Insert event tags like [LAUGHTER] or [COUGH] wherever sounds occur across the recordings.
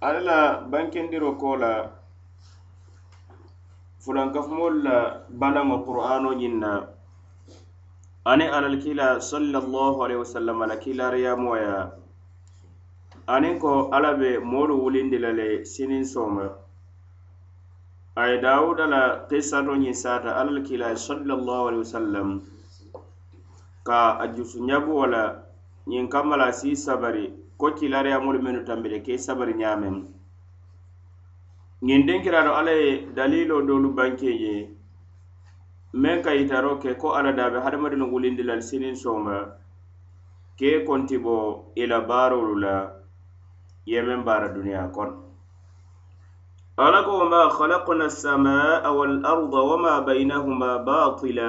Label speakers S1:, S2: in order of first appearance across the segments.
S1: alla la bankendiro ko la fulankafumolu la balaŋo qur'ano ñiŋ na aniŋ alal kila sallallahu alaihi wasallam la kilariyamoya aniŋ ko alla be moolu wulindi la le siniŋ sooma. A ye dawuda la kisato ñiŋ saata alal kila sallallahu alaihi wasallam ka a jusu ñabuwo la ñiŋ kamma la sii sabari. ko kilariyamolu mennu tambile ke sabari ñaameŋ ñiŋ denkiraado alla ye dalilo doolu banke je meŋ ka yitaro ke ko alla daabe hadamadinu wulindi lal siniŋ sooma ke konti bo i la baarolu la ye meŋ baara duniya kono alla ko wama khalaqna assamaa walarda wama bainahuma batila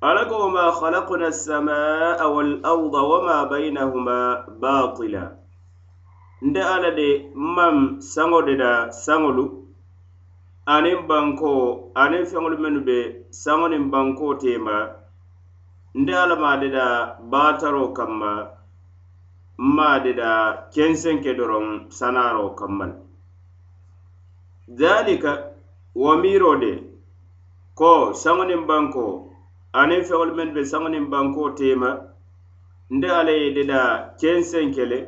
S1: Alako wama khalaqna assamaa walarda wama bainahuma batila nde ala de mam saŋo de da saŋolu aniŋ banko aniŋ feŋolu mennu be saŋo niŋ banko tema nde ala ma de da bataro kamma ma de da kensenke doroŋ sanaro kammal dhalika wa miro de ko saŋo niŋ banko aniŋ feŋolu mennu be saŋo niŋ bankoo teema nde alla ye i la kenseŋ kele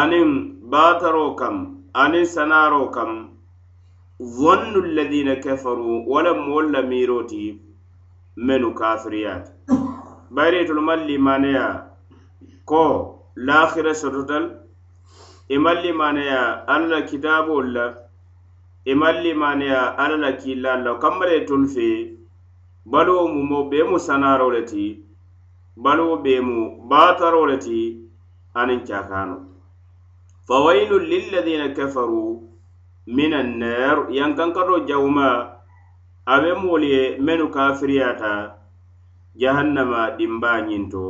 S1: aniŋ baataroo kam aniŋ sanaaroo kam zonnu alladina kafaru wo le moolu la miiroo ti mennu kafiriyaata bayiri itolu maŋ limaneya ko laakhira sototal i maŋ limaneya alla la kitaabolu la i maŋ limaneya alla la kiillaalu la o kamma le ye fee baluwo mu mo bee mu sanaro le ti baluwo bee mu baataro le ti aniŋ cakaano fawailun lilladina kafaru min nar yankankato jawuma a be moolu ye mennu kafiriyata jahannama dimbaa ñinto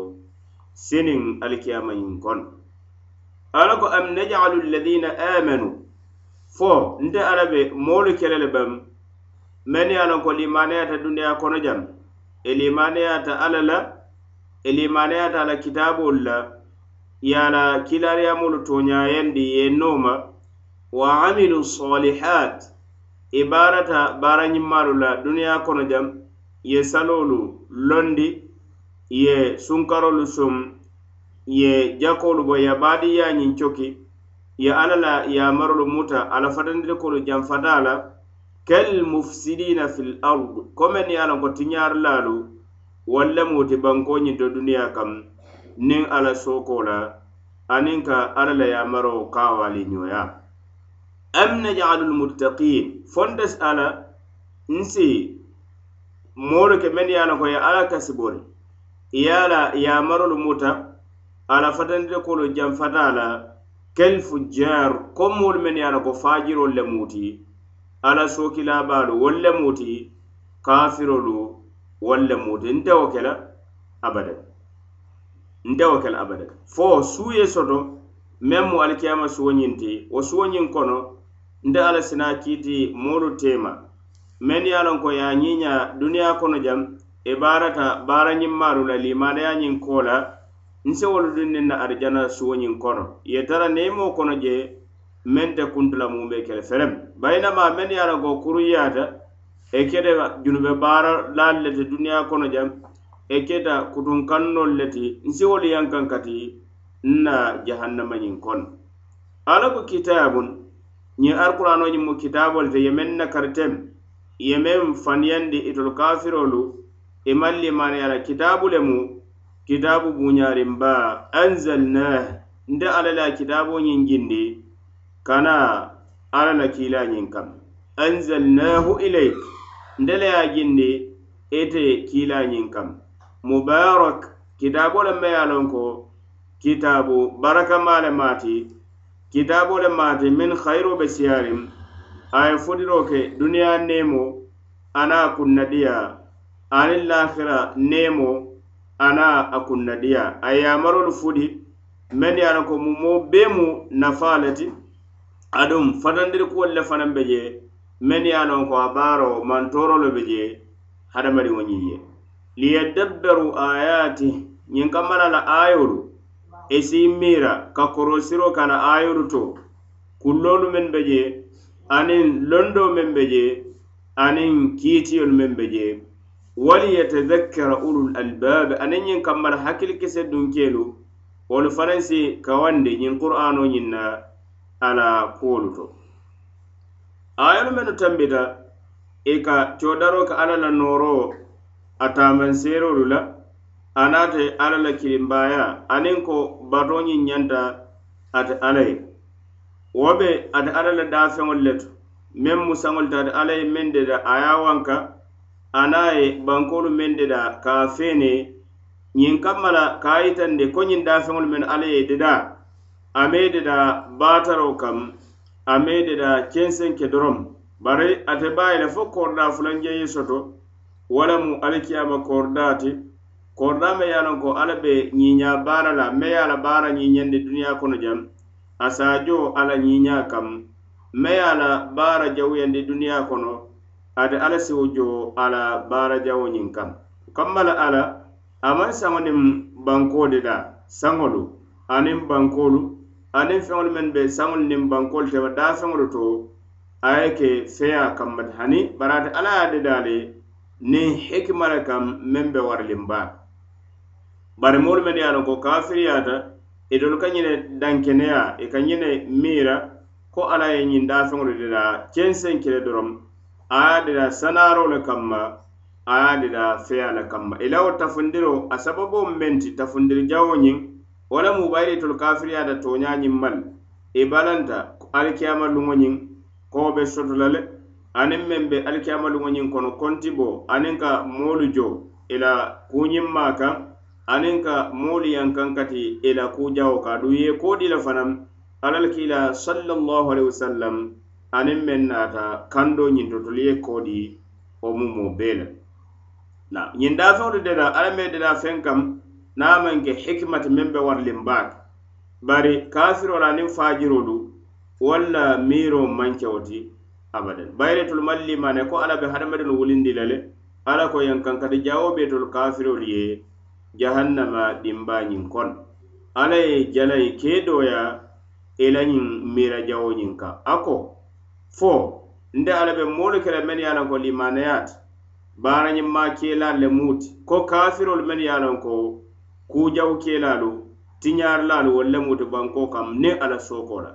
S1: siniŋ alikiyama ñiŋ kono ala ko am najalu alladina amanu fo nte ala be moolu kele le bam men ye a lon ko limaneyata duniya kono jam. E limaneyata alla e la e limaneyata ala kitabolu la ye a la kilariyamolu toñayandi ye nooma wa amilu solihat i e baarata baarañimmaalu la duniya kono jam ye salolu londi ye sunkarolu sum ye jakolu bo ye badiyañin coki ye alla la yamarolu muta ala fatandirikolu janfata la kel mufsidina fil ard komen ye a loŋ ko tiñaarilaalu walla muti ti bankoo ñinto kam niŋ ala sookoo la aniŋ ka alla la yamaro kawali ñoya am najalu lmuttaqin fondes ala nsi moolu ke men ye a ko ye ala kasibori ye a la muta ala fatandite kolu janfata la kel fujjar ko moolu men ye a loŋ ko faajiroolu le muuti ala sookilaabalu wolle muti kafirolu wolle muti nte wo ke la abadan. Nte wo fo suu ye soto meŋ mu alikiyama suwo ñiŋ wo suwo ñiŋ kono nte ala sina kiiti moolu teema. Meŋ ye a ko ye a ñiiña duniyaa kono jam i baarata baara ñimmaalu la liimaanaya ñiŋ koo la nse wolu duŋ niŋ na arijana suwo ñiŋ kono. Ye tara neemoo kono je meŋ te kuntula muumee kele ferem. Bayinama meŋ ye a la ko kuruyaata e kete junube baara laalu le ti duniyaa kono jaŋ e keta kutun kannolu le ti nsiwolu yaŋ kaŋ kati nna jahannama ñiŋ kono ala ko kitabun ñiŋ arikuraanoo ñiŋ mu kitaabolu te ye meŋ nakaritem ye meŋ faniyandi itolu kafirolu e i maŋ limaaniya la kitaabu le mu kitaabu buñaarin baa anzalnah nte alla le a kitaaboo ñiŋ jindi kana alla la kiila ñiŋ kam. Anzalnahu ilayk. Ndele ye jindi ite kiila ñiŋ kam. Mubarak kitaabo le me ye lon ko kitaabu barakama le kitaabo le min khayiro be siyarim a ye fotiro ke duniya nemo ana kunnadiya aniŋ lahira nemo ana a kunnadiya a yamarolu fudi men ye a ko mu aduŋ fatandirikuwolu le fanaŋ be je men ye a loŋ ko a baaro mantoorolu be je hadamadiŋo ñiŋ ye liyadabbaru ayati ñiŋ kamala la ayolu e i si miira ka korosiro ka la ayolu to. Kulloolu meŋ be je aniŋ londo meŋ be je aniŋ kiitiyolu meŋ be je. Waliyatadakkara ulul albaabi aniŋ ñiŋ kammala hakkilikise dunkeelu wolu fanaŋ si kawandi ñiŋ qur'ano ñiŋ na ala kuwolu to. Ayolu mennu tambita i ka codaro ka ala la nooro a taamanseerolu la anaate ala la kilimbaaya aniŋ ko batoñiŋ ñanta ate ala ye. Wo be ate ala la daafeŋolu le to. Meŋ musaŋolu te ate ala ye meŋ deda a ye a wanka ana ye bankoolu meŋ deda ka a feene ñiŋ kamma la ka a yitandi ko ñiŋ daafeŋolu meŋ ala ye dedaa ame deda baataro kam ame deda kensenke dorom. Bari ate bayila fo korda fulanjeyi soto wala mu alikiyama korda ti korda me ye lon ko alla be ñiña baara la me ye a la baara ñiñandi duniya kono jam. Asaajo alla ñiña kam me ye a la baara jawuyandi duniya kono ate alla siwo jo ala baara jawo ñiŋ kam. Kamma la alla amaŋ saŋo niŋ bankoo de la saŋolu aniŋ bankolu aniŋ feŋolu meŋ be saŋolu niŋ bankolu tema daafeŋolu to a ye ke feya kamma hani bari ate alla ye dadaa le niŋ hikima le kaŋ meŋ be wariliŋ baa bari moolu mennu ye a loŋ ko kafiriyaata itolu ka ñine dankeneya i ka ñine miira ko alla ye ñiŋ daafeŋolu dadaa kenseŋ kile doroŋ a ye dadaa sanaaro le kamma a ye dadaa feya le kamma i la wo tafundiro a sababoo meŋ ti tafundiri jawo ñiŋ wo le mubayilitolu kafiriyaata tooñaañiŋ malu i e balanta alikiyama luŋo ñiŋ kowo be soto la le aniŋ meŋ be alikiyama luŋo ñiŋ kono konti bo aniŋ ka moolu jo i la kuuñiŋ maa kaŋ aniŋ ka moolu yankaŋ kati i la kujawo ka. Aduŋ ye koo di le fanaŋ alla le kiila sallallahu alaihi wasallam aniŋ meŋ naata kando ñiŋ totolu ye koo di wo mumo bee le na ñiŋ daafeŋolu de la alla meŋ de la feŋ kam niŋ a maŋ ke hikimati meŋ be wariliŋ baake bari kafirol aniŋ fajirolu walla miiro maŋ kewo ti abadan. Bayiretul malli mane ko alla be hadamadinu wulindi la le alla ko yankankati jawo be betolu kafirolu ye jahannama dimbañiŋ kono alla ye jalayi kedoya i la ñiŋ miira jawo ñiŋ kaŋ a ko fo nde alla be moolu ke men ye a lanko limanayaati baarañiŋ ma keelaalu le muuti ko kafirolu men ye a lanko kujawu kelaalu tiñaarilaalu wolle muti banko kam ne ala sooko la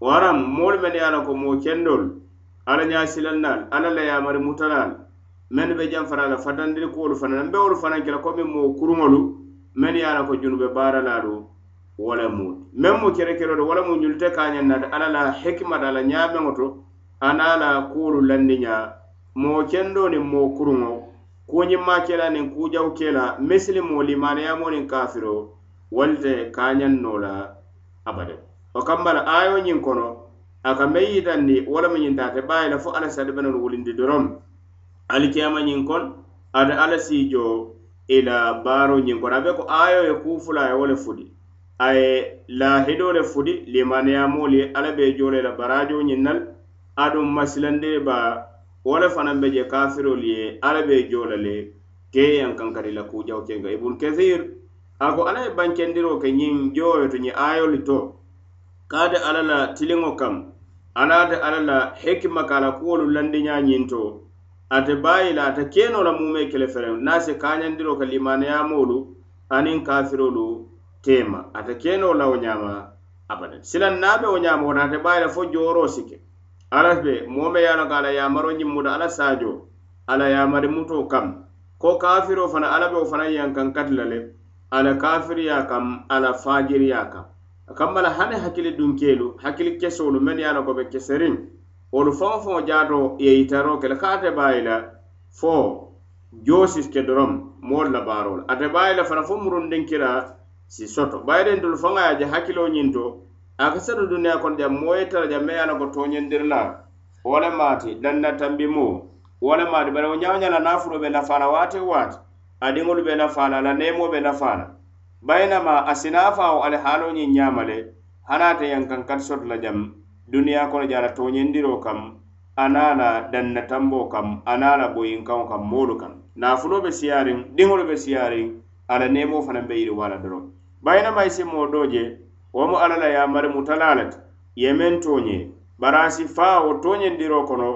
S1: waram moolu men ye a la ko moo kendolu ala ñaasilannaalu ala la yamari mutalaalu men be janfara la fatandiri kuwolu fana n be wolu fana kela komi moo kuruŋolu men ye a la ko junube baaralaalu wo le muti meŋ mu kerekero do wo le mu ñulu te kaa ñannata ala la hikimata ala ñaameŋo to ana la kuwolu landiña moo kendo niŋ moo kuruŋo kuñimma kela niŋ kujaw kela misilimo limaniyamo niŋ kafiro wolu te kañaŋ noo la abadin o kamba la ayo ñiŋ kono a ka meŋ yitandi wo lemu ñiŋ taate baayi la fo alla salibanolu wulindi doroŋ alikiyama ñiŋ kon ate alla siijo i la baaro ñiŋ kono a be ko ayo ye kuu fula a ye wo le fudi. A ye lahidoo le fudi limaniyamoolu ye alla be joo la i la baraajo ñiŋ na aduŋ masilandee baa wo le fanaŋ be je kafirolu ye alla be jo la le keeyaŋ kankari la kujawo kenga. Ibunu kathir a ko alla ye bankendiro ke ñiŋ joyo to ñiŋ ayolu to. Kaate alla la tiliŋo kam anaate alla la hikima ka la kuwolu landiña ñiŋ to. Ate baayi la ate keno la mume kele fereŋ na si kañandiro ka limaneyamolu aniŋ kafirolu tema. Ate keno la wo ñama abadan. Silaŋ be wo ñama wona ate baayi la fo joro si ke ala be moo me ye a loŋ ko ala yamaro ñimmuta ala saajo ala yamari muto kam. Ko kafiro fana ala be wo fana yankan kati la le ala kafiriya kam ala fajiriya kam. A kamma la hani hakkili dunkeelu hakkili kesolu men ye a loŋ ko be keseriŋ. Wolu faŋo faŋo jaato ye yitaro ke le ka ate baayi la fo joosis ke dorom moolu la baaro la ate baayi la fana fo murunden kira si soto. Bayi dentolu faŋo ye a je hakkiloo ñiŋ to a ka akisaru duniya kono jam moo ye tara jam me ye a ko tooñindiri la wo le maati danna tambi moo wo le maati bari wo ñawo ñala naafuro be nafaala waati waati. Adiŋolu be nafaala la neemoo be nafaala. Bayinama a sinaafawo ali haaloo ñiŋ ñaama le hanaate yankankati soto la jam duniya kono je a la tooñindiroo kam ana la danna tamboo kam ana la boyinkaŋo kam moolu kam. Naafuloo be siyaariŋ diŋolu be siyaariŋ a la neemoo fanaŋ be yiriwa la doroŋ. Bayinama i si moo doo je wo mu alla la yamari mutala le ti ye meŋ tooñe barasi faa wo toñendiro kono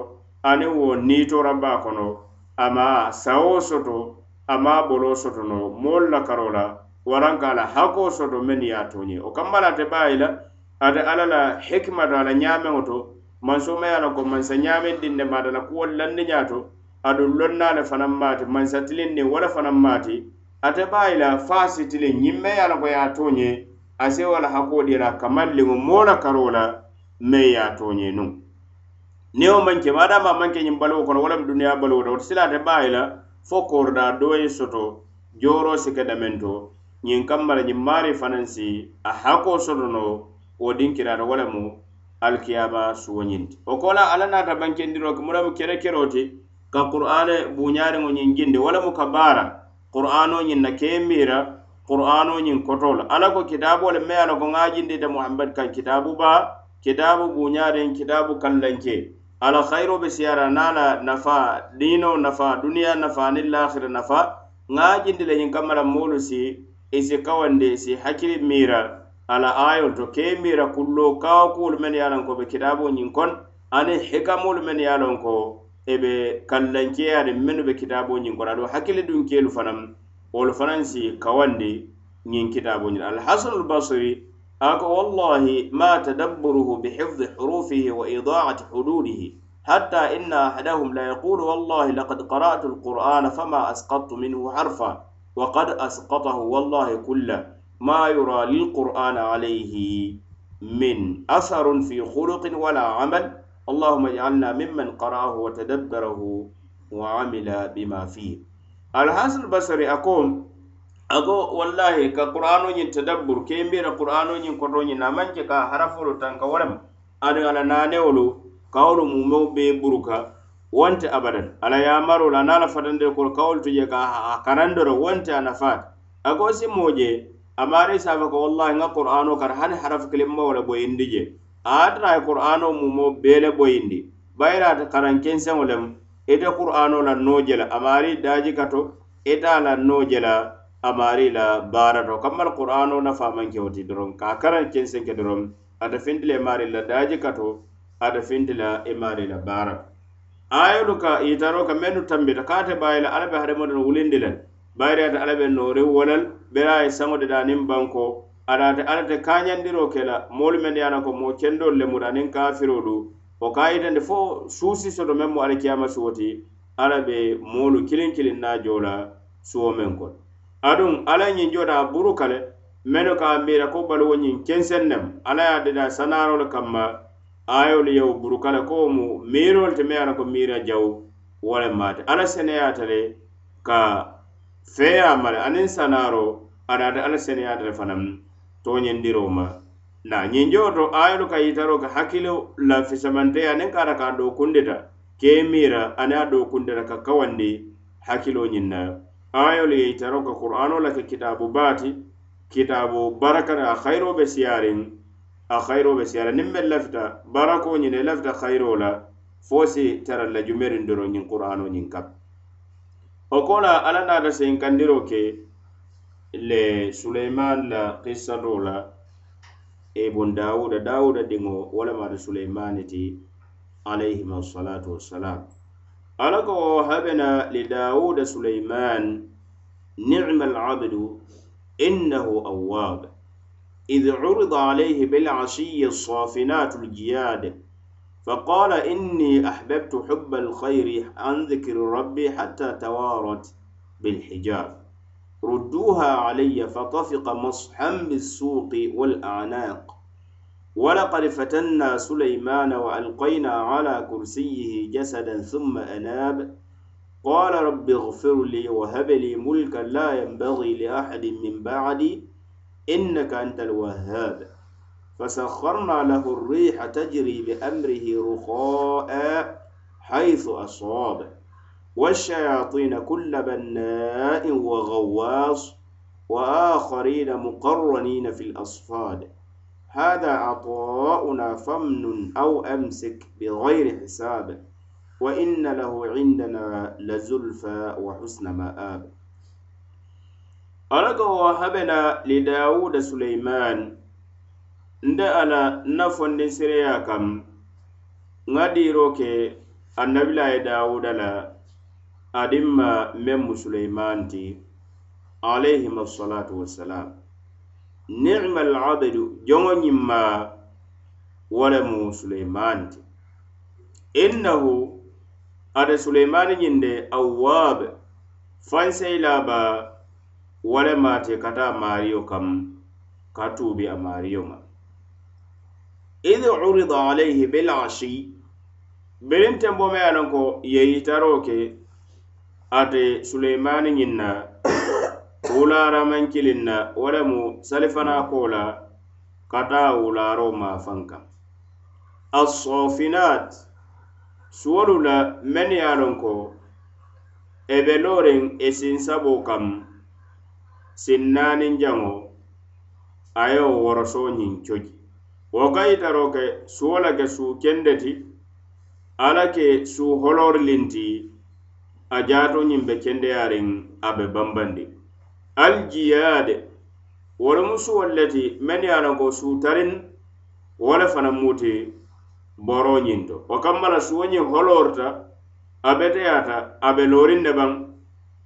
S1: aniŋ wo niitoramba kono ama sawo soto ama bolo soto no moolu la karo la waranka la hako soto meŋ ye toñe. Tooñe wo kamma la ate baayi la ate alla la hikimato a la ñaameŋo to mansomaya la ko mansa ñaameŋ dinde mata la kuwolu landiñaa to aduŋ lonna le fanaŋ maati mansa tiliŋ niŋ wo le fanaŋ maati ate baayi la faa sitiliŋ ñiŋ meŋ ye la ko ye a a se wala hakoo dira kamal liŋo moo la karo la meŋ ye a tooñe nuŋ niŋ wo maŋ ke maadaama a maŋ ke ñiŋ baluwo kono wo lemu duniyaa baluwo to woto silaate baa ye la fo koorida doo ye soto jooroo si ke dameŋ to ñiŋ kamma la ñiŋ maari fanaŋ si a hakoo soto no wo dinkiraata wo lemu alkiyama suwo ñinti wo ko la alla naata bankendiroo ke mu lemu kere keroo ti ka qur'ane buñaariŋo ñiŋ jindi wo lemu ka baara qur'ano ñiŋ na kee miira qur'ano ñiŋ koto la alla ko kitaaboo le meŋ ye a la ko ŋaajindita muhammad kaŋ kitaabu baa kitaabu buuñaariŋ kitaabu kallanke. Ala khayiro be siyara na la nafa dino nafa duniya nafa ni lahira nafa ŋaajindi le ñiŋ kamma la moolu si isi si kawandi si hakkili mira. Ala ayol to ke mira kullo kawo kuwolu mennu ye a ko be kitaaboo ñiŋ kon ani hikamolu men ye a ko e be kanlankeyaariŋ menu be kitaaboo ñiŋ kon. Ado hakkili duŋ keelu fanaŋ wol fanan si kawande nyin kitabo nyin al hasan al basri ako wallahi ma tadabburuhu bihifdhi hurufihi wa idaati hududihi hatta inna ahadahum la yaqulu wallahi laqad qara'tu alqur'ana fama asqattu minhu harfa wa qad asqatahu wallahi kulla ma yura lilqur'ana alayhi min atharun fi khuluqin wala amal allahumma ij'alna mimman qara'ahu wa tadabbarahu wa amila alhasil basari ako ko ako wallahi ka qur'ano ñiŋ tadabbur ke mbeera qur'ano ñiŋ koto ñiŋ na ke ka harafolu taŋ ka warem aniŋ ala naanewolu ka wolu mumeo be buruka wonte abadan. Ala ya ana la nana kolu ka wolu tuje ka a karandoro wonte a nafaati ako si moo amare sa safa ko wallahi ŋa qur'ano kar hani harafu kelim ma wala boyindi je a ye tara a ye qur'ano mumeo bee le boyindi bayira ate karankenseŋo lemu ite qur'ano la nooje la amaari daaji kato ita la nooje la amaari la baarato kammal qur'ano na manke woti doron ka karan kensenke doron ata fintila e maari la daaji kato ata fintila e maari la baarato ayolu ka itaro ka mennu tambita kaate bayi la ala be wulindi len bayri ata alabe noori wolal bera ye saŋo de daaniŋ banko. Adaate alate kañandiro ke la moolu men yana ko mo kendol le muta kafirolu wo kayitande fo suusi soto meŋ mu alikiyama suwoti ti alla be moolu kiliŋ kiliŋ na jo la suwo meŋ kono aduŋ alla ñiŋ jota buru kale le mennu ka a miira ko baluwo ñiŋ kenseŋ nem alla ye a dada sanaaro kamma ayolu yewu buru kale ko mu miirolu te meyana ko miira jaw wole maate. Alla seneyaata le ka feeya ma le aniŋ sanaro anaata alla seneyata le fanaŋ tooñindiroo ma. na ñinjoo to ayolu ka yitaro ka hakkilo la lafisamanteya aniŋ kata ka do kundita ke miira ani a do kundita ka kawandi hakkilo ñiŋ na ayolu ye yitaro ka qur'ano la ke kitabu baati kitabu barakata a hayiro be siyaariŋ a hayiro be siyaariŋ niŋ meŋ lafita barako ñiŋ i lafita hayiro la fo si tara la jumeriŋ doro ñiŋ qur'ano ñiŋ kam o ko la alla naata seyinkandiro ke le suleiman la kissato la ibun dawuda dawuda diŋo wo le maata suleimani ti alayhim assalatu wassalam ala ko wahabna li dawuda sulaiman nicma alabdu innahu awab إذ عرض عليه بالعشي الصافنات الجياد فقال إني أحببت حب الخير عن ذكر ربي حتى توارت بالحجاب ردوها علي فطفق مصحا بالسوق والأعناق ولقد فتنا سليمان والقينا على كرسيه جسدا ثم اناب قال رب اغفر لي وهب لي ملكا لا ينبغي لاحد من بعدي انك انت الوهاب فسخرنا له الريح تجري بامره رخاء حيث اصاب والشياطين كل بناء وغواص وآخرين مقرنين في الأصفاد. هذا عطاؤنا فمن أو أمسك بغير حساب وإن له عندنا لزلفى وحسن مآب. ألقى وهبنا لداود سليمان. nde ala nafondi sireya kam ŋa diiro ke annabila ye dawuda la adimma ma meŋ musulaiman ti alayhim assalatu wassalam. Ni'ma al'abdu joŋo ñimma wo le mu sulaiman ti innahu ada suleimani ñinde awwab fanseyila ba wo le maate ka taa kam ka tuubi a maario ma. Id urida alayhi bil'ashi birinten bome ye a ko ye ke ate suleimani ñiŋ na [COUGHS] wulaaramaŋ kiliŋ na wo lemu salifana kola kata wularo ma fanka. Assofinat suwolu la men ye a loŋ ko e be looriŋ e i kam sinnanin jango ayo woroso ñin coji. Wo ka itaro ke suwo la ke suu kende ti ala ke suu holoriliŋ ti a jaato ñiŋ be kendeyariŋ a be bambandi. Aljiyade wolomu suwol le ti meŋ ye a loŋ ko suutariŋ wo le fanaŋ mu ti boro ñiŋ to wo kamma la suwo ñiŋ holorita a beteyaata a be looriŋ ne baŋ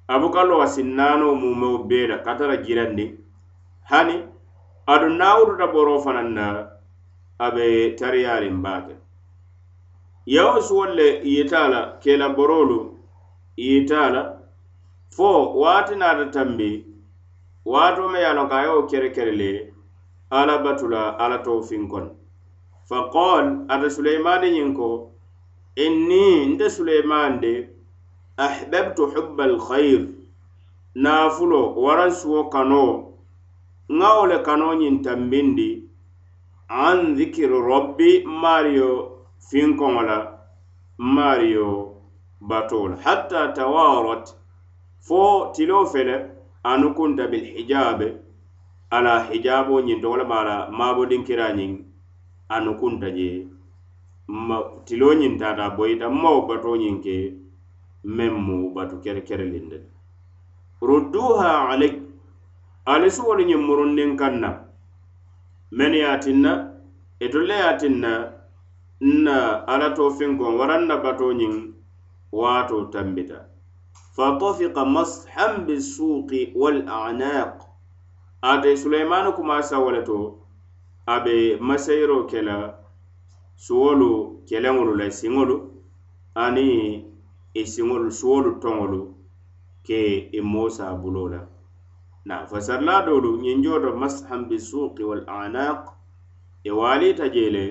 S1: a buka lowa sinnaano mumeo bee la ka tara jirandi. Hani aduŋ na wututa boro fanaŋ na a be tariyaariŋ baake yewo suwol le yita la ke la borolu yitala fo waati naata tambi waatoo me ye a loŋ ko a ye kerekere le alla batula la to toofiŋ kono. Faqol ata suleimani ñiŋ ko inni nte suleiman de ahbabtu hubba alkhayr naafulo waraŋ suwo kano ŋa wo le kanoo ñiŋ tambindi an dhikiri rabbi mario finkoŋo la maariyo batoo la hatta tawarat fo tilo fele anu kunta bilhijabe ala hijabo ñinto walama ala maabodin kira ñiŋ anu kunta je. Tiloo ñiŋ taata boyita mao bato ñiŋ ke meŋ mu batu kere kere linde. Rudduha alek alisuwolu ñiŋ murundiŋ kaŋ na men ye tinna etolle ye tinna nna ala to feŋ koŋ na batoo ñiŋ waato tambita. Fatafika mashan bisuqi wal anaq ate sulaimanu kumasa wo le to a be masayiro ke la suwolu keleŋolu la siŋolu ani i siŋolu suwolu toŋolu ke i moosa bulo la na fasarla dolu ñiŋ jooto mashan bisuqi wal anaq i e waalita jee le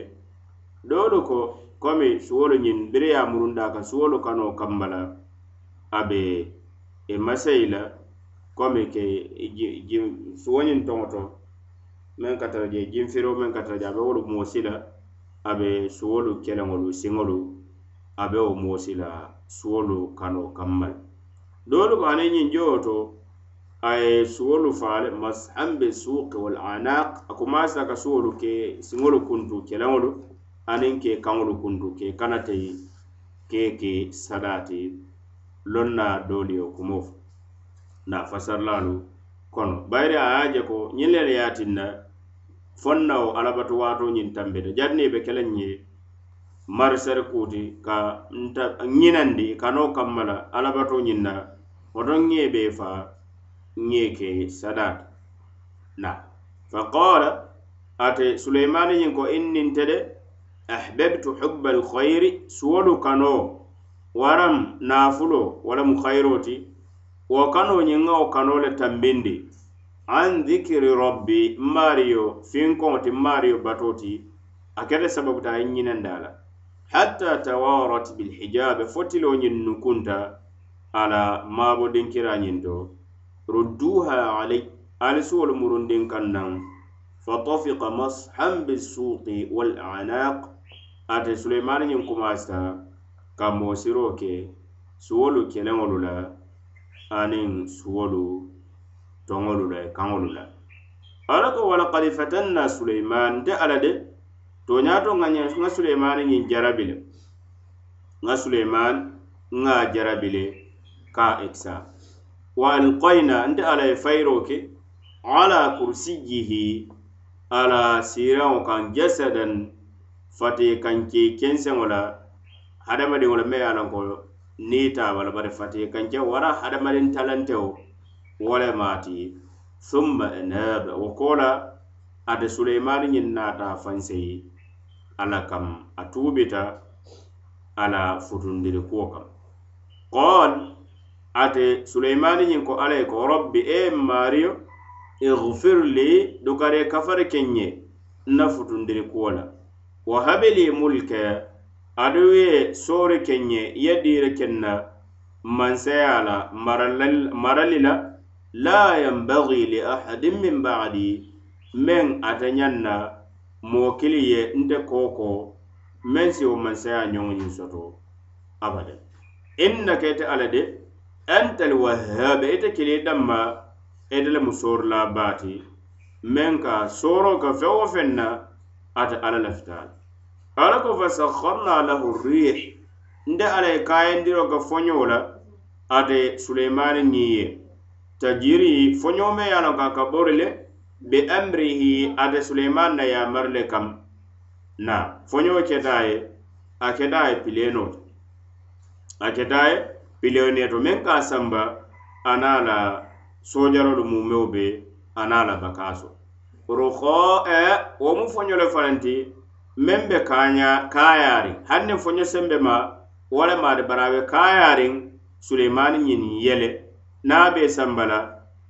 S1: doolu ko komi suwolu ñiŋ biri ye murunda ka suwolu kanoo kamma la a be i e masayi la komi ke e suwo ñiŋ toŋoto meŋ ka tara je jinfiro meŋ ka tara je a be wolu moosi la a be suwolu keleŋolu siŋolu a be wo moosi la suwolu kanoo kamma le doolu ko aniŋ ñiŋ jowo to a ye suwolu faale mashan be suuki wal anaq. A kumaasita ka suwolu ke siŋolu kuntu keleŋolu aniŋ ke kaŋolu kuntu ke kanate ke ke sadati loŋ na doolu ye kumo fo na fasarlaalu kono. Bayiri a ye je ko ñiŋ le ye a tinna foŋ na wo alabatu waato ñiŋ tambe de be keleŋ ye marisari kuti ka nta ñinandi ka noo kamma la alabato ñiŋ na wotoŋ ŋe be faa ŋe ke sadaati na faqala ate suleimani ñiŋ ko inninte de ahbabtu hubba alkhayri suwolu kano waram nafulo walamu khayiro ti wo kano ñiŋ wo kano le tambindi an dhikiri rabbi mario finkoŋo ti mario bato ti a kete sababuta a ye hatta tawarat bilhijabe fotilo ñin nukunta ala mabo dinkira ñiŋ to rudduha alay ali suwolu murundin kaŋ naŋ fatafiqa mashan bisuqi walanaq ate suleimani ñiŋ kumaasita ka moo ke suwolu keleŋolu la aniŋ suwolu toŋolu la kaŋolu la ala ko walakad fatanna suleiman nte ala de toñaato ŋa ŋa suleimani ñiŋ jarabi le ŋa suleiman ŋa jarabi le ka ekisa wa alkayna nte ala ye fayiro ke ala kursiyihi ala siraŋo kaŋ jasadan fati kanke kenseŋo la hadamadiŋo la me ye a lanko ko niŋ taaba la bari fati kanke wara hadamadiŋ talantewo wo le maati. Summa enaba wo ko la ate suleimani ñiŋ naata fanseyi alla kam a tuubita ala futundiri kuwo kam. Qol ate suleimani ñiŋ ko alla ye ko rabbi e mario igfir li dukare kafari keŋ ye nna futundiri kuwo la. wa habili mulke adu ye soori kenye ye diire kenna mansaya la marali la la yambagi li ahadin min ba'di meŋ ate ñaŋ na moo kili ye nte kooko meŋ si wo mansaya ñoŋo ñiŋ soto abada innaka ite ala de antal wahhabe ite kili damma ite lemu soori la baati meŋ ka sooro ka feŋ wo feŋ na ate alla lafitaala ala ko fa sakharna lahu rih nde ala ye kayandiro ka foñoo la ate suleimani ñiŋ ye tajiri foñoo me ye a loŋ ka ka bori le be amrihi ate suleimani na yamari le kam. Na foñoo keta ye a keta ye pileno to a keta ye pileenee to meŋ ka samba a la soojarolu mumeo be a la bakaaso. ruho e wo mu foño le fananti meŋ be kaaña kayari hani niŋ foño sembe ma wala maari barawe kayarin suleimani ñiniŋ yele. Na be sambala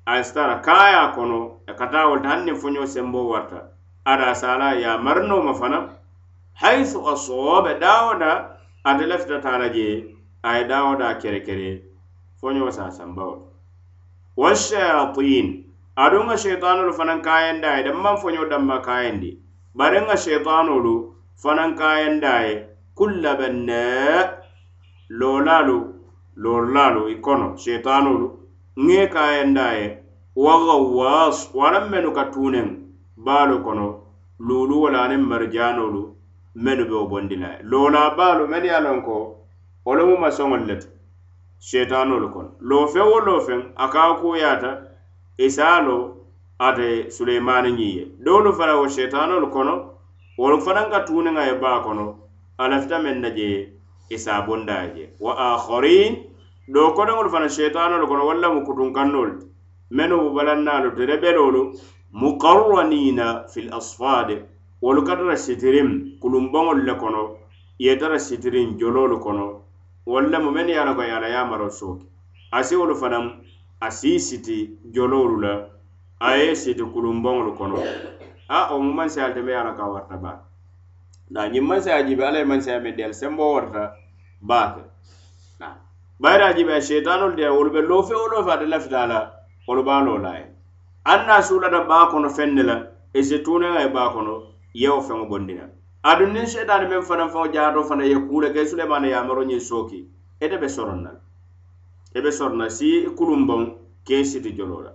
S1: la kaya kono e kata wolta hani niŋ foño sembo warta. Ada sala ya marno ma fana haythu asoobe daawoda ate lafita taa je a ye daawoda kerekere foño sa samba washayatin aduŋ ŋa sheitanolu fanaŋ kayenda ye danmaŋ foño danma kayendi bari ŋa sheitanolu fanaŋ kayenda ye kulla banna loolalu i kono sheitanolu ŋe kayenda ye wa gawwas waraŋ mennu ka tuuneŋ baalu kono luulu wala aniŋ marijanolu mennu be wo bondi la ye loola baalu mennu ye loŋ ko wo lemu masoŋolu le ti sheitanolu kono. Loofeŋ wo loofeŋ a ka kuyaata isaa lo ate suleimani ñiŋ ye doolu fana wo setanolu kono wolu fanaŋ ka tuuniŋa ye baa kono a lafita meŋ na je isa bonda ye je. Wa akharin do kodoŋolu fana sheitanolu kono walla mu kutunkannolu ti mennu bu balannaalu ti rebelolu mukarranina fil asfade wolu ka tara sitirin kulumbaŋolu le kono ye tara sitirin jololu kono walla mu mennu ye a la ko ye a la yaamaro sooke asi wolu fanaŋ a sii siti joloolu la a ye siti kulunboŋolu kono. A wo mu mansayaalu teme ye a la ka warata baa na ñiŋ mansaya jibe alla ye mansaya meŋ diyal sembo warata baa ke bayira jibe sheitanolu diya wolu be loofe wo loofe ate lafita a la wolu baa loo la ye aŋ na suulata baa kono feŋ ne la i si tuuneŋa ye baa kono ye wo feŋo bondina aduŋ niŋ sheitaani meŋ fanaŋ faŋo jaato fana ye kuu le ke sulemana yamaro ñiŋ sooki ite be soron na. la i e be sorona si kulumbaŋo ke siti jolo la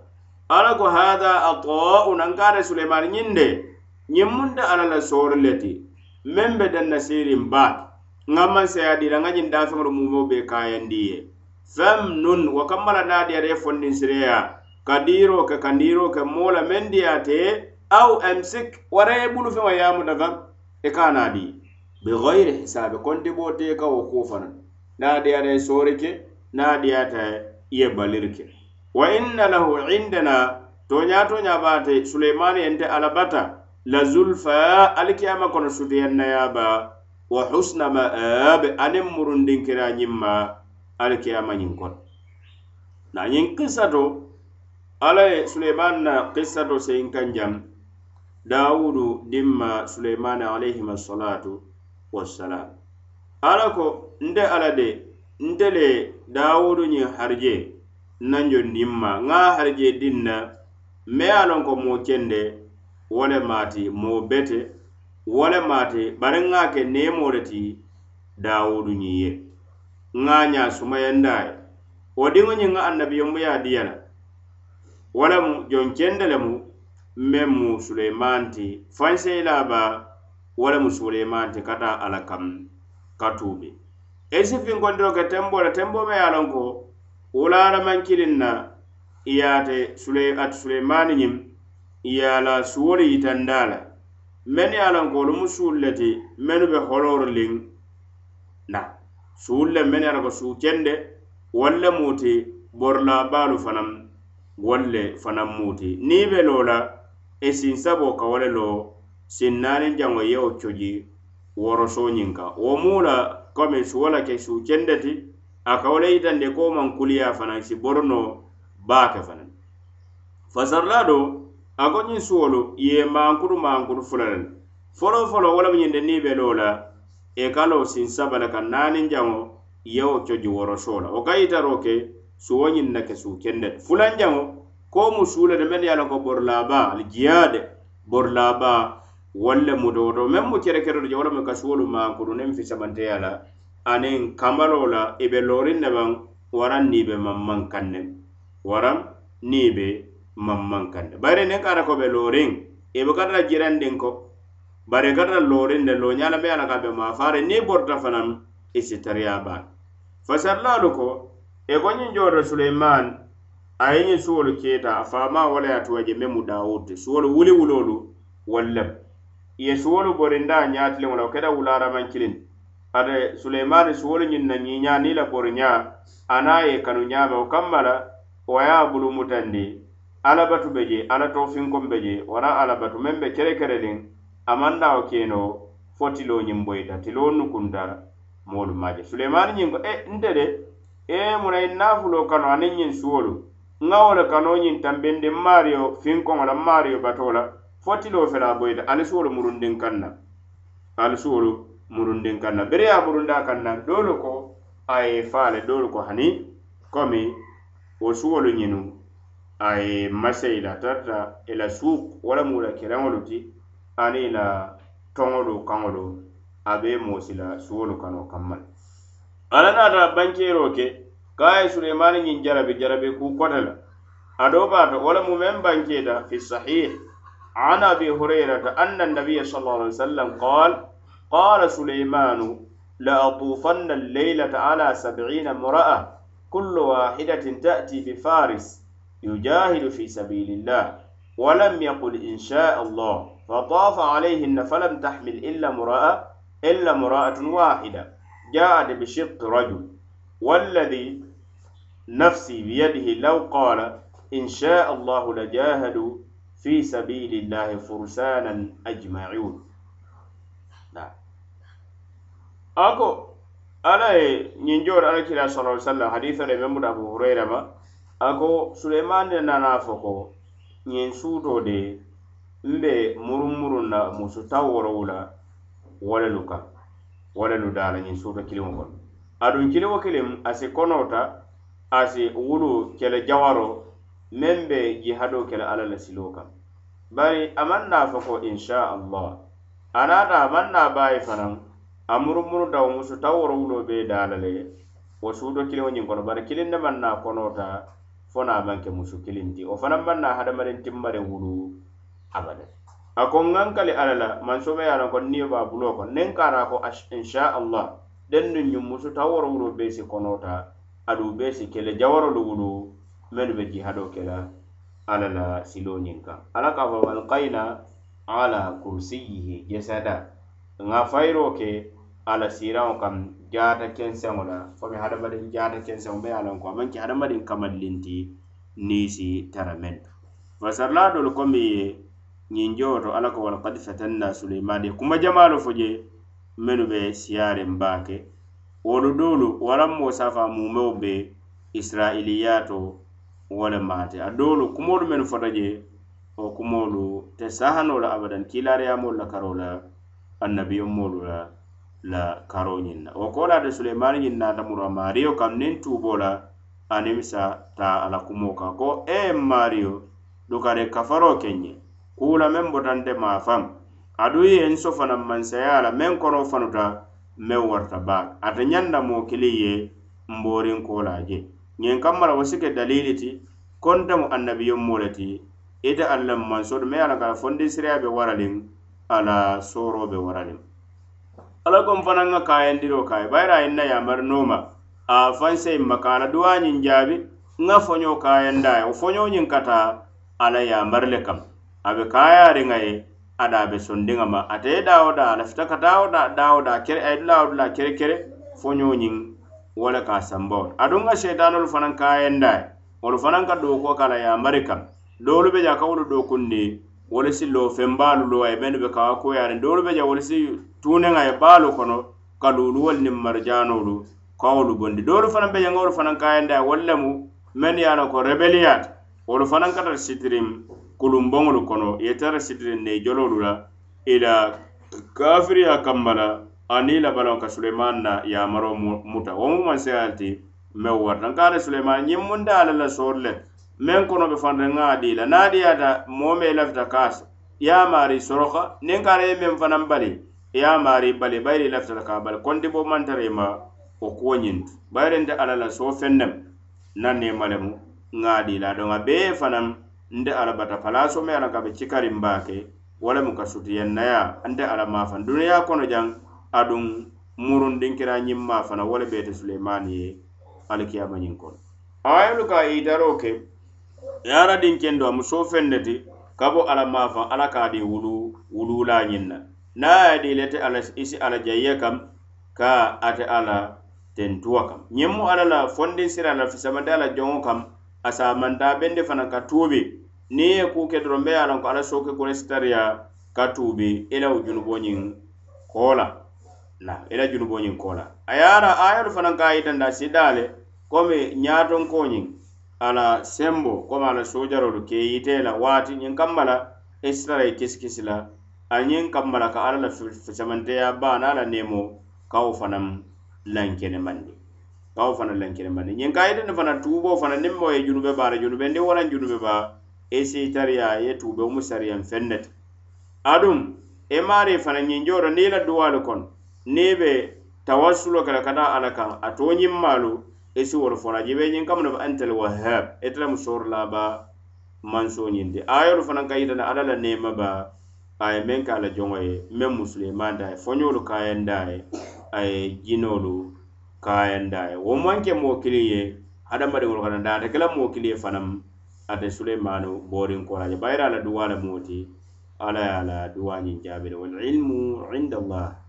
S1: alla ko hada atauna nkaate suleimani ñiŋ de ñiŋ muŋ te la soori le ti meŋ be danna sirin baake nŋa maŋ saya dira nŋa ñiŋ daafeŋolu mumoo be kayandi ye fem nun wo kammala la naa ye fondiŋ sireya? Ka diiroo ke ka ndiiroo ke moo la meŋ diyaate aw emsik wara ye bulu feŋo yaamuta faŋ e i ka naa dii bigayiri hisaabe konti boo tee ka wo kuu fanaŋ naa ye soori ke naadiyata a diyaata ye baliri ke wa inna lahu indana toñaa toña baate suleimanu yente alabata la zulfa alikiyama kono sutiyannayaba wa husna ma'abe aniŋ murundinkira ñimma alikiyama ñiŋ kono na ñiŋ kissa to alla ye suleiman na kissato seyin kan jam dawudu dimma suleimanu alayhim assalatu wassalam. Ala ko nte ala de nte le dawudu ñiŋ harje nanjo jondiŋ ma nŋa a harije na me ye a loŋ ko moo kende wo le maati moo bete wo le maati bari ŋa ke neemo le ti dawudu ñiŋ ye. Nŋa a ñaa ye wo diŋo ñiŋ ŋa annabiyombu ye diya la wo lemu joŋ kende lemu meŋ mu suleman ti fanseyila ba wo lemu suleman ti ka taa alla kam ka tuubi. i si finkondiro ke tembo la tembo me ye a loŋ ko wo la na iyaate ye sule, ate suleimani ñiŋ ye a la suwolu yitanda la mennu ye a loŋ ko wolu mu suulu le ti mennu be holoru liŋ na. Suulu le mennu ye a loŋ ko suu kende wolu le mu ti borilabaalu fanaŋ wolu le fanaŋ mu ti niŋ be e loo la i siŋ saboo ka wo le loo siŋ naaniŋ jaŋo i ye wo coji worosoo ñiŋ kaŋ wo mu la komi suwo la ke suu kende ti a ka wo le yitandi ko maŋ kuliya fanaŋ si boro noo baa fanaŋ fasarla do a ko ñiŋ suwolu i ye maankutu maankutu fula le foloo foloo wo lemu ñiŋ de niŋ be loo la i ka lo siŋ saba le ka naaniŋ jaŋo i ye wo coji worosoo la wo ka yitaroo ke suwo ñiŋ na ke suu kende ti fulanjaŋo ko mu suu le de meŋ ye a loŋ ko borilaabaa alijiyade borilaabaa wolle mu dooto meŋ mu kerekeroto je wala mu kasuwolu mankuru niŋ fisabanteya la aniŋ kambaloo la i be looriŋ ne baŋ waraŋ niŋ be mammaŋ kaŋ ne waraŋ niŋ be mammaŋ kaŋ ne bari niŋ ka ata ko be looriŋ i e be kata jirandiŋ ko. Bari i kata looriŋ ne looñaa la be a la ka be maafaari niŋ i borita fanaŋ i e si tariya baa fasarilaalu ko i ko ñiŋ jooto suleiman a ye ñiŋ suwolu keeta a faamaa wala ye a tuwa je meŋ mu daawudu ti suwolu wuli wuloolu wallemu ye suwolu borinda a ñaatiliŋo la wo keta wularaman kiliŋ ate suleimani suwolu ñiŋ na ñiiña niŋ la boriña a naŋ ye kanu ñaame wo kamma la wo ye a bulu mutandi. Alabatu be je ala tofinkom be je wara alabatu meŋ be kerekereliŋ a maŋ na wo keno fo tiloo ñiŋ boyita tiloo nukunta moolu maje suleimani ñiŋ ko e nte de e muna i naafuloo kano aniŋ ñiŋ suwolu. Nŋa wo le kanoo ñiŋ tambindi maario finkoŋo la maario batoo la fottiloo fela boyita ali suwolu murundin kaŋ na ali suwolu murundin kanna. Bere ye murunda kanna doolu ko a ye faa doolu ko hani komi wo suwolu ñinu a ye maseyi la tarata i la suuk walamu la keleŋolu ti ani i la toŋolu kaŋolu a be moosi la suwolu kano kamma le alla naata bankeeroo ke ka a ye suleimani ñiŋ jarabi jarabi ku kota la a doo baata walamu meŋ bankeeta fi sahih an abi hurairata anna annabiya sallallahu alaihi wasallam qala قال سليمان لأطوفن الليلة على سبعين امرأة كل واحدة تأتي بفارس يجاهد في سبيل الله ولم يقل إن شاء الله فطاف عليهن فلم تحمل إلا امرأة إلا امرأة واحدة جاءت بشق رجل والذي نفسي بيده لو قال إن شاء الله لجاهدوا fi sabilillahi fursanan ajma'un. Ako ala ye ñiŋ ala alakira sala sallam hadisa de meŋ buta abu hurayra ma ako suleiman ne nana fo ko ñiŋ suuto de mbe murumurun na musu taw worowu la walelu kaŋ walelu daa la ñiŋ suuto kiliŋo kono aduŋ kiliŋo kiliŋ asi konota asi wulu kele jawaro meŋ be jihado ke la alla la siloo kaŋ bari a maŋ naa fo ko inchallah a naata a maŋ naa baa ye fanaŋ a murumuru dawo musu taw woro wuloo bee daa la le. Wo suuto kiliŋo ñiŋ kono bari kiliŋ ne maŋ naa konoo ta fo naa maŋ ke musu kiliŋ ti wo fanaŋ maŋ naa hadamadiŋ timmariŋ wulu abada. A ko ŋankali alla la mansome ye a loŋ ko niyo be a buloo kono niŋ kaara ko inchallah dennu ñiŋ musu taw woro wuloo bee si konoo ta aduŋ bee si kele jawarolu wulu mennu be jihado kela alla la silo ñiŋ kaŋ alla ka fo walkayna ala kursiyihi jesada ŋa fayiro ke alla siraŋo kaŋ jaata kenseŋo la. Fomi hadamadiŋ jaata kenseŋo be ye a loŋ ko. A maŋ ke hadamadiŋ kamallinti niisi tara meŋ to fasarilaa dolu komi ye ñiŋ jowo to alla ko walakad fatanna suleimani kuma jamaalu fo je mennu be siyaariŋ baake wolu doolu walaŋ moo safa mumewo be israiliya to wo le maate. A doolu kumoolu mennu fota je wo kumoolu te sahanoo la abadan kiilaariyamoolu la karoo la annabiyomoolu la la karo ñiŋ na. Wo ko laate ñiŋ naata muru a maario kam niŋ tuuboo la aniŋ sa taa a la kumoo kaŋ ko e maario dukare kafaroo keŋ ñe kuula meŋ botante maa faŋ. Aduŋ ye n so fanaŋ mansaya la meŋ kono fanuta meŋ warta baake. Ate ñaŋ na moo kiliŋ ye n booriŋ je. ñiŋ kammala wo si ke dalili ti kontamu annabiyomoo le ti ite alla mansodu me ala a la ka fondisiriya be waraliŋ ala soro be waraliŋ ala kom fanaŋ ŋa kayandiro kaye bayira a ye yamari noma a fanseyiŋ maka ala a ñiŋ jaabi ŋa foño kayanda ye wo foño ñiŋ kata ala yamari le kam a be kaayaariŋa ye ada be sondiŋa ma. Ate ye dawo da daa lafita ka dawo da dawo da kere a dulawo dula kere kere foño ñiŋ wo le ka sambawol aduŋ ŋa seitanolu fanaŋ ka ye wolu fanaŋ ka dookuwo ka la yamari kaŋ doolu be ja ka wolu dookundi wolu si loo fembaalu lo a ye mennu be kawa koyaariŋ doolu be je wolu si tuuneŋ a ye baalu kono ka luuluwolu niŋ marijaanoolu kawolu bondi doolu fanaŋ be je ŋa wolu fanaŋ ka ye e, wolu lemu mennu ye a loŋ ko rebeliyaati wolu fanaŋ ka tara sitiriŋ kulumboŋolu kono ye tara sitiriŋ ne jololu la i la kafiriya kamma la aniŋ labalaŋo ka suleiman na yamaro muta. Wo mu maŋ seŋa ti meŋ warata nka ala suleiman ñiŋ munda ala la soori le meŋ kono be fanta ŋa a dii la. Niŋ a diyaata moo meŋ lafita kaasa ye a maari soroka niŋ ka ala ye meŋ fanaŋ bali ye a maari bali. Bayiri i lafita la ka a bali. Konti bo maŋ tara i ma wo kuwo ñiŋtu bayiri nte ala la soo feŋ nem naŋ ne ma lemu ŋa a dii la. Doŋ a bee fanaŋ nte ala bata. Palaasoo meŋ alla ka be cikariŋ baake wo lemu ka sutiyannayaa nte ala maafaŋ duniyaa kono jaŋ aduŋ murundinkiraa ñimma fana wo le beete suleimani ye alikiyama ñiŋ kono. Awayolu ka a ke e yara ala dinkendo a musoo feŋ ne ti ka bo ala maafaŋ ala ka a di wulu wululaa ñiŋ na. Niŋ a ye di le ala isi ala jayye kam ka ate ala tentuwa kam. Ñiŋ mu ala la fondin sira la fisamanta ala joŋo kam a samanta bende fana ka tuubi. Niŋ ye kuu ke doroŋ be ye a loŋ ko ala sooke kone sitariya ka tuubi i la wo junubo ñiŋ koo na ila junuboñiŋ ko la a ye a ayolu fanaŋ ka yitanda sida le komi ñaatonkoñiŋ a ala sembo komi ala sojarolu ke yite la waati ñiŋ kamma la i sitara kisikisi la aniŋ kamma la ka alla la samanteya baa niŋ a la neemo ka wo fanaŋ lankenemandi ka wo fanaŋ lankenemandi ñiŋ ka yitandi fana tuuboo fana niŋ moo ye junube baa la junube ndi waraŋ junube ba i ye tuube wo mu sariyaŋ feŋ ne ti aduŋ i e maari fana ñiŋ joro niŋ la duwalu kono niŋ be tawassulo ke la ka taa alla kaŋ ate wo ñiŋ maalu i e si wolu fona. Jibe ñiŋ kamu ne be antel wahab ite lemu sooro laaba mansoo ñindi ayolu fanaŋ ka yitana alla la nema ba a ye meŋ ka a la joŋo ye meŋ musulimanta a ye foñolu kayanda ye a ye jinolu kayanda ye wo maŋ ke moo kili ye hadamadiŋolu kana da ate kela moo kili ye fanaŋ ate suleimanu booriŋ koraje bayira a la duwa le moo ti ala ye a la duwa ñiŋ jaabi le walilmu indallah